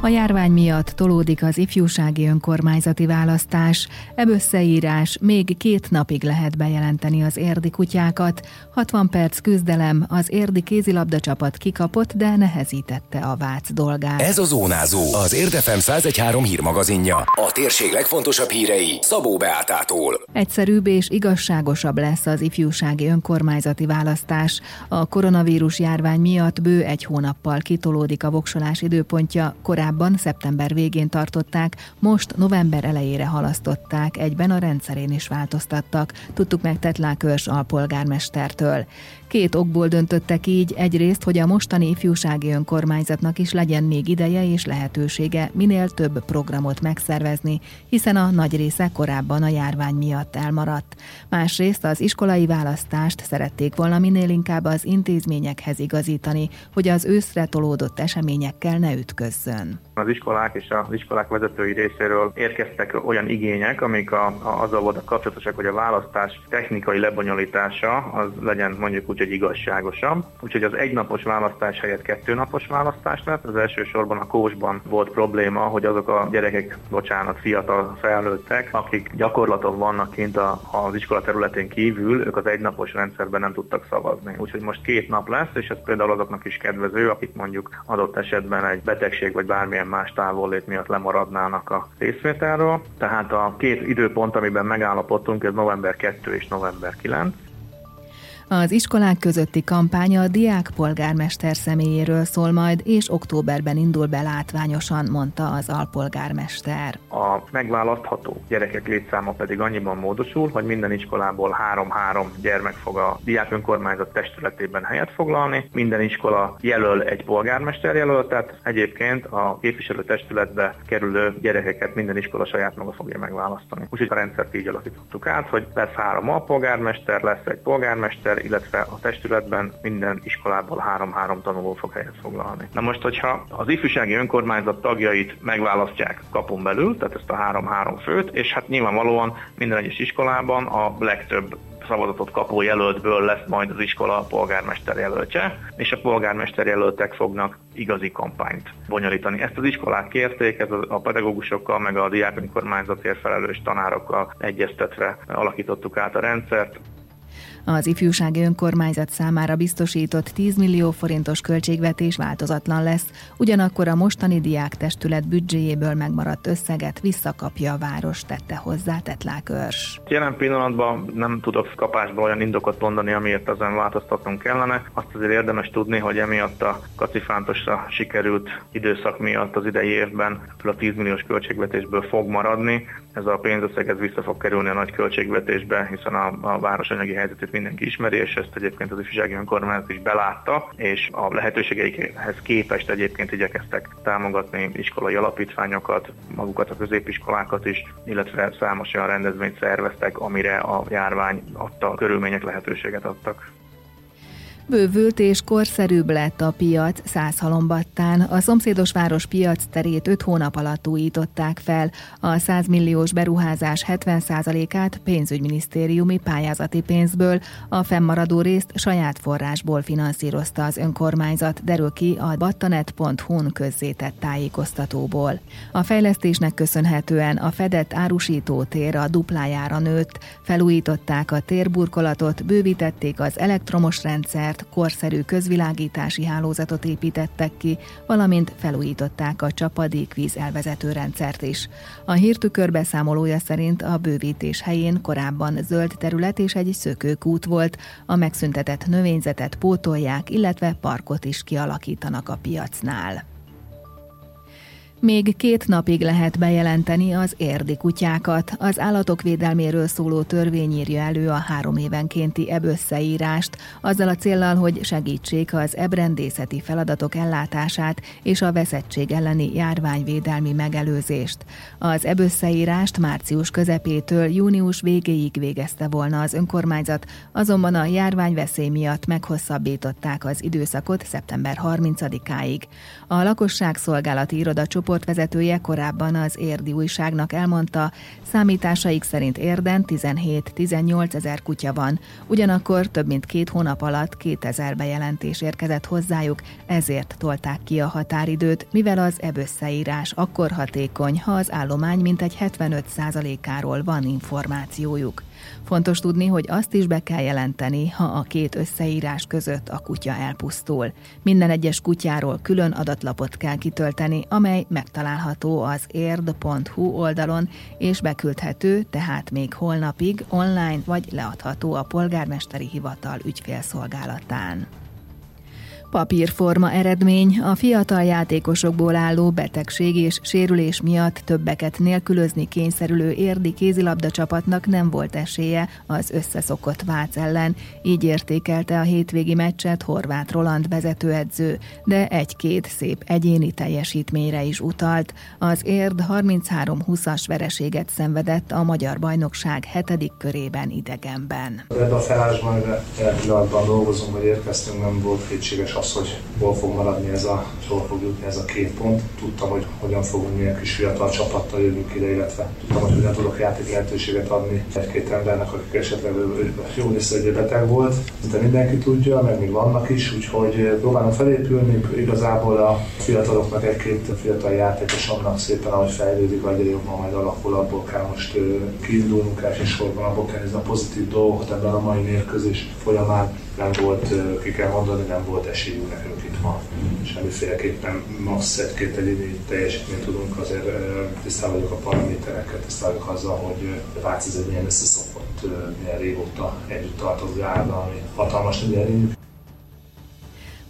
A járvány miatt tolódik az ifjúsági önkormányzati választás. Ebb összeírás még két napig lehet bejelenteni az érdi kutyákat. 60 perc küzdelem, az érdi kézilabda csapat kikapott, de nehezítette a Vác dolgát. Ez a Zónázó, az Érdefem 1013 hírmagazinja. A térség legfontosabb hírei Szabó Beátától. Egyszerűbb és igazságosabb lesz az ifjúsági önkormányzati választás. A koronavírus járvány miatt bő egy hónappal kitolódik a voksolás időpontja, korábban Korábban szeptember végén tartották, most november elejére halasztották, egyben a rendszerén is változtattak, tudtuk meg Tetlák Őrs alpolgármestertől. Két okból döntöttek így, egyrészt, hogy a mostani ifjúsági önkormányzatnak is legyen még ideje és lehetősége minél több programot megszervezni, hiszen a nagy része korábban a járvány miatt elmaradt. Másrészt az iskolai választást szerették volna minél inkább az intézményekhez igazítani, hogy az őszre tolódott eseményekkel ne ütközzön. Az iskolák és az iskolák vezetői részéről érkeztek olyan igények, amik a, a, azzal voltak kapcsolatosak, hogy a választás technikai lebonyolítása az legyen mondjuk úgy, hogy igazságosabb. Úgyhogy az egynapos választás helyett kettőnapos választás lett. Az elsősorban a kósban volt probléma, hogy azok a gyerekek, bocsánat, fiatal felnőttek, akik gyakorlaton vannak kint a, az iskola területén kívül, ők az egynapos rendszerben nem tudtak szavazni. Úgyhogy most két nap lesz, és ez például azoknak is kedvező, akik mondjuk adott esetben egy betegség vagy bármilyen más távollét miatt lemaradnának a részvételről. Tehát a két időpont, amiben megállapodtunk, ez november 2 és november 9 az iskolák közötti kampánya a diák polgármester személyéről szól majd, és októberben indul be látványosan, mondta az alpolgármester. A megválasztható gyerekek létszáma pedig annyiban módosul, hogy minden iskolából három-három gyermek fog a diák önkormányzat testületében helyet foglalni. Minden iskola jelöl egy polgármester jelöltet, egyébként a képviselő testületbe kerülő gyerekeket minden iskola saját maga fogja megválasztani. Úgyhogy a rendszert így alakítottuk át, hogy lesz három alpolgármester, lesz egy polgármester, illetve a testületben minden iskolából három-három tanuló fog helyet foglalni. Na most, hogyha az ifjúsági önkormányzat tagjait megválasztják kapon belül, tehát ezt a három-három főt, és hát nyilvánvalóan minden egyes iskolában a legtöbb szavazatot kapó jelöltből lesz majd az iskola polgármester jelöltje, és a polgármester jelöltek fognak igazi kampányt bonyolítani. Ezt az iskolák kérték, ez a pedagógusokkal, meg a diák önkormányzatért felelős tanárokkal egyeztetve alakítottuk át a rendszert. Az ifjúsági önkormányzat számára biztosított 10 millió forintos költségvetés változatlan lesz, ugyanakkor a mostani diák testület büdzséjéből megmaradt összeget visszakapja a város, tette hozzá Tetlák Őrs. Jelen pillanatban nem tudok kapásból olyan indokot mondani, amiért ezen változtatnunk kellene. Azt azért érdemes tudni, hogy emiatt a kacifántosra sikerült időszak miatt az idei évben a 10 milliós költségvetésből fog maradni. Ez a pénzösszeg ez vissza fog kerülni a nagy költségvetésbe, hiszen a, a város anyagi helyzetét mindenki ismeri, és ezt egyébként az ifjúsági önkormányzat is belátta, és a lehetőségeikhez képest egyébként igyekeztek támogatni iskolai alapítványokat, magukat a középiskolákat is, illetve számos olyan rendezvényt szerveztek, amire a járvány adta körülmények lehetőséget adtak. Bővült és korszerűbb lett a piac Százhalombattán. A szomszédos város piac terét 5 hónap alatt újították fel. A 100 milliós beruházás 70%-át pénzügyminisztériumi pályázati pénzből, a fennmaradó részt saját forrásból finanszírozta az önkormányzat, derül ki a battanet.hu-n közzétett tájékoztatóból. A fejlesztésnek köszönhetően a fedett árusítótér a duplájára nőtt, felújították a térburkolatot, bővítették az elektromos rendszer, modernt, korszerű közvilágítási hálózatot építettek ki, valamint felújították a csapadékvíz elvezető rendszert is. A hírtükör beszámolója szerint a bővítés helyén korábban zöld terület és egy szökőkút volt, a megszüntetett növényzetet pótolják, illetve parkot is kialakítanak a piacnál. Még két napig lehet bejelenteni az érdi kutyákat. Az állatok védelméről szóló törvény írja elő a három évenkénti ebb összeírást, azzal a céllal, hogy segítsék az ebrendészeti feladatok ellátását és a veszettség elleni járványvédelmi megelőzést. Az ebb összeírást március közepétől június végéig végezte volna az önkormányzat, azonban a járványveszély miatt meghosszabbították az időszakot szeptember 30-áig. A lakosságszolgálati iroda csoportvezetője korábban az Érdi újságnak elmondta, számításaik szerint Érden 17-18 ezer kutya van, ugyanakkor több mint két hónap alatt 2000 bejelentés érkezett hozzájuk, ezért tolták ki a határidőt, mivel az EB összeírás akkor hatékony, ha az állomány mintegy 75%-áról van információjuk. Fontos tudni, hogy azt is be kell jelenteni, ha a két összeírás között a kutya elpusztul. Minden egyes kutyáról külön adatlapot kell kitölteni, amely megtalálható az érd.hu oldalon, és beküldhető, tehát még holnapig online vagy leadható a polgármesteri hivatal ügyfélszolgálatán. Papírforma eredmény a fiatal játékosokból álló betegség és sérülés miatt többeket nélkülözni kényszerülő érdi kézilabda csapatnak nem volt esélye az összeszokott Vác ellen, így értékelte a hétvégi meccset Horváth Roland vezetőedző, de egy-két szép egyéni teljesítményre is utalt. Az érd 33-20-as vereséget szenvedett a magyar bajnokság hetedik körében idegenben. Ebben a felállásban, pillanatban dolgozunk, hogy érkeztünk, nem volt kétséges az, hogy hol fog maradni ez a, hol fog jutni ez a két pont. Tudtam, hogy hogyan fogunk milyen kis fiatal csapattal jövünk ide, illetve tudtam, hogy hogyan tudok játék lehetőséget adni egy-két embernek, akik esetleg jó része egy beteg volt. De mindenki tudja, meg még vannak is, úgyhogy próbálom felépülni. Igazából a fiataloknak egy-két fiatal játékos annak szépen, ahogy fejlődik, vagy jobban majd alakul, abból kell most kiindulnunk elsősorban, abból kell a pozitív dolgokat ebben a mai mérkőzés folyamán nem volt, ki kell mondani, nem volt esélyünk nekünk itt ma. Semmiféleképpen max egy-két egyéni teljesítményt tudunk, azért tisztában vagyok a paraméterekkel, tisztában vagyok azzal, hogy Vác ez egy milyen összeszokott, milyen régóta együtt tartozó állam, ami hatalmas nagy erényük.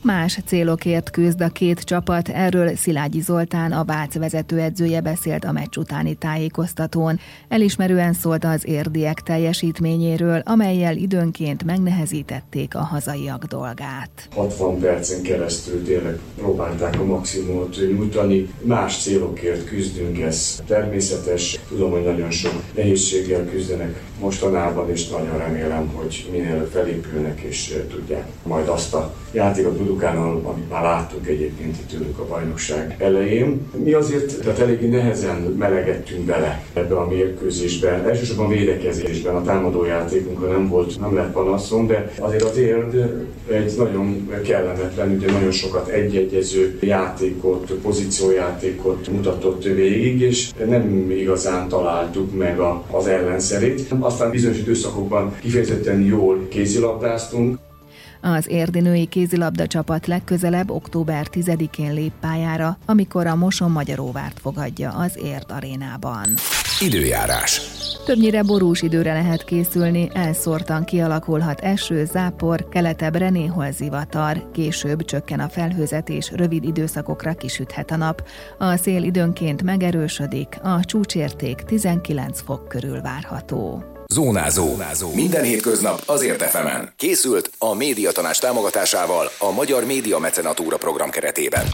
Más célokért küzd a két csapat, erről Szilágyi Zoltán, a Vác vezetőedzője beszélt a meccs utáni tájékoztatón. Elismerően szólt az érdiek teljesítményéről, amelyel időnként megnehezítették a hazaiak dolgát. 60 percen keresztül tényleg próbálták a maximumot nyújtani. Más célokért küzdünk, ez természetes. Tudom, hogy nagyon sok nehézséggel küzdenek mostanában, és nagyon remélem, hogy minél felépülnek és tudják majd azt a játékot produkálni, amit már láttunk egyébként tőlük a bajnokság elején. Mi azért tehát eléggé nehezen melegettünk bele ebbe a mérkőzésbe. Elsősorban védekezésben a támadó játékunkra nem volt, nem lett panaszom, de azért az érd egy nagyon kellemetlen, ugye nagyon sokat egyegyező játékot, pozíciójátékot mutatott végig, és nem igazán találtuk meg a, az ellenszerét. Aztán bizonyos időszakokban kifejezetten jól kézilabdáztunk, az érdinői kézilabda csapat legközelebb október 10-én lép pályára, amikor a Moson Magyaróvárt fogadja az Érd arénában. Időjárás. Többnyire borús időre lehet készülni, elszórtan kialakulhat eső, zápor, keletebbre néhol zivatar, később csökken a felhőzet és rövid időszakokra kisüthet a nap. A szél időnként megerősödik, a csúcsérték 19 fok körül várható. Zónázó. Zónázó. Minden hétköznap azért efemen. Készült a médiatanás támogatásával a Magyar Média Mecenatúra program keretében.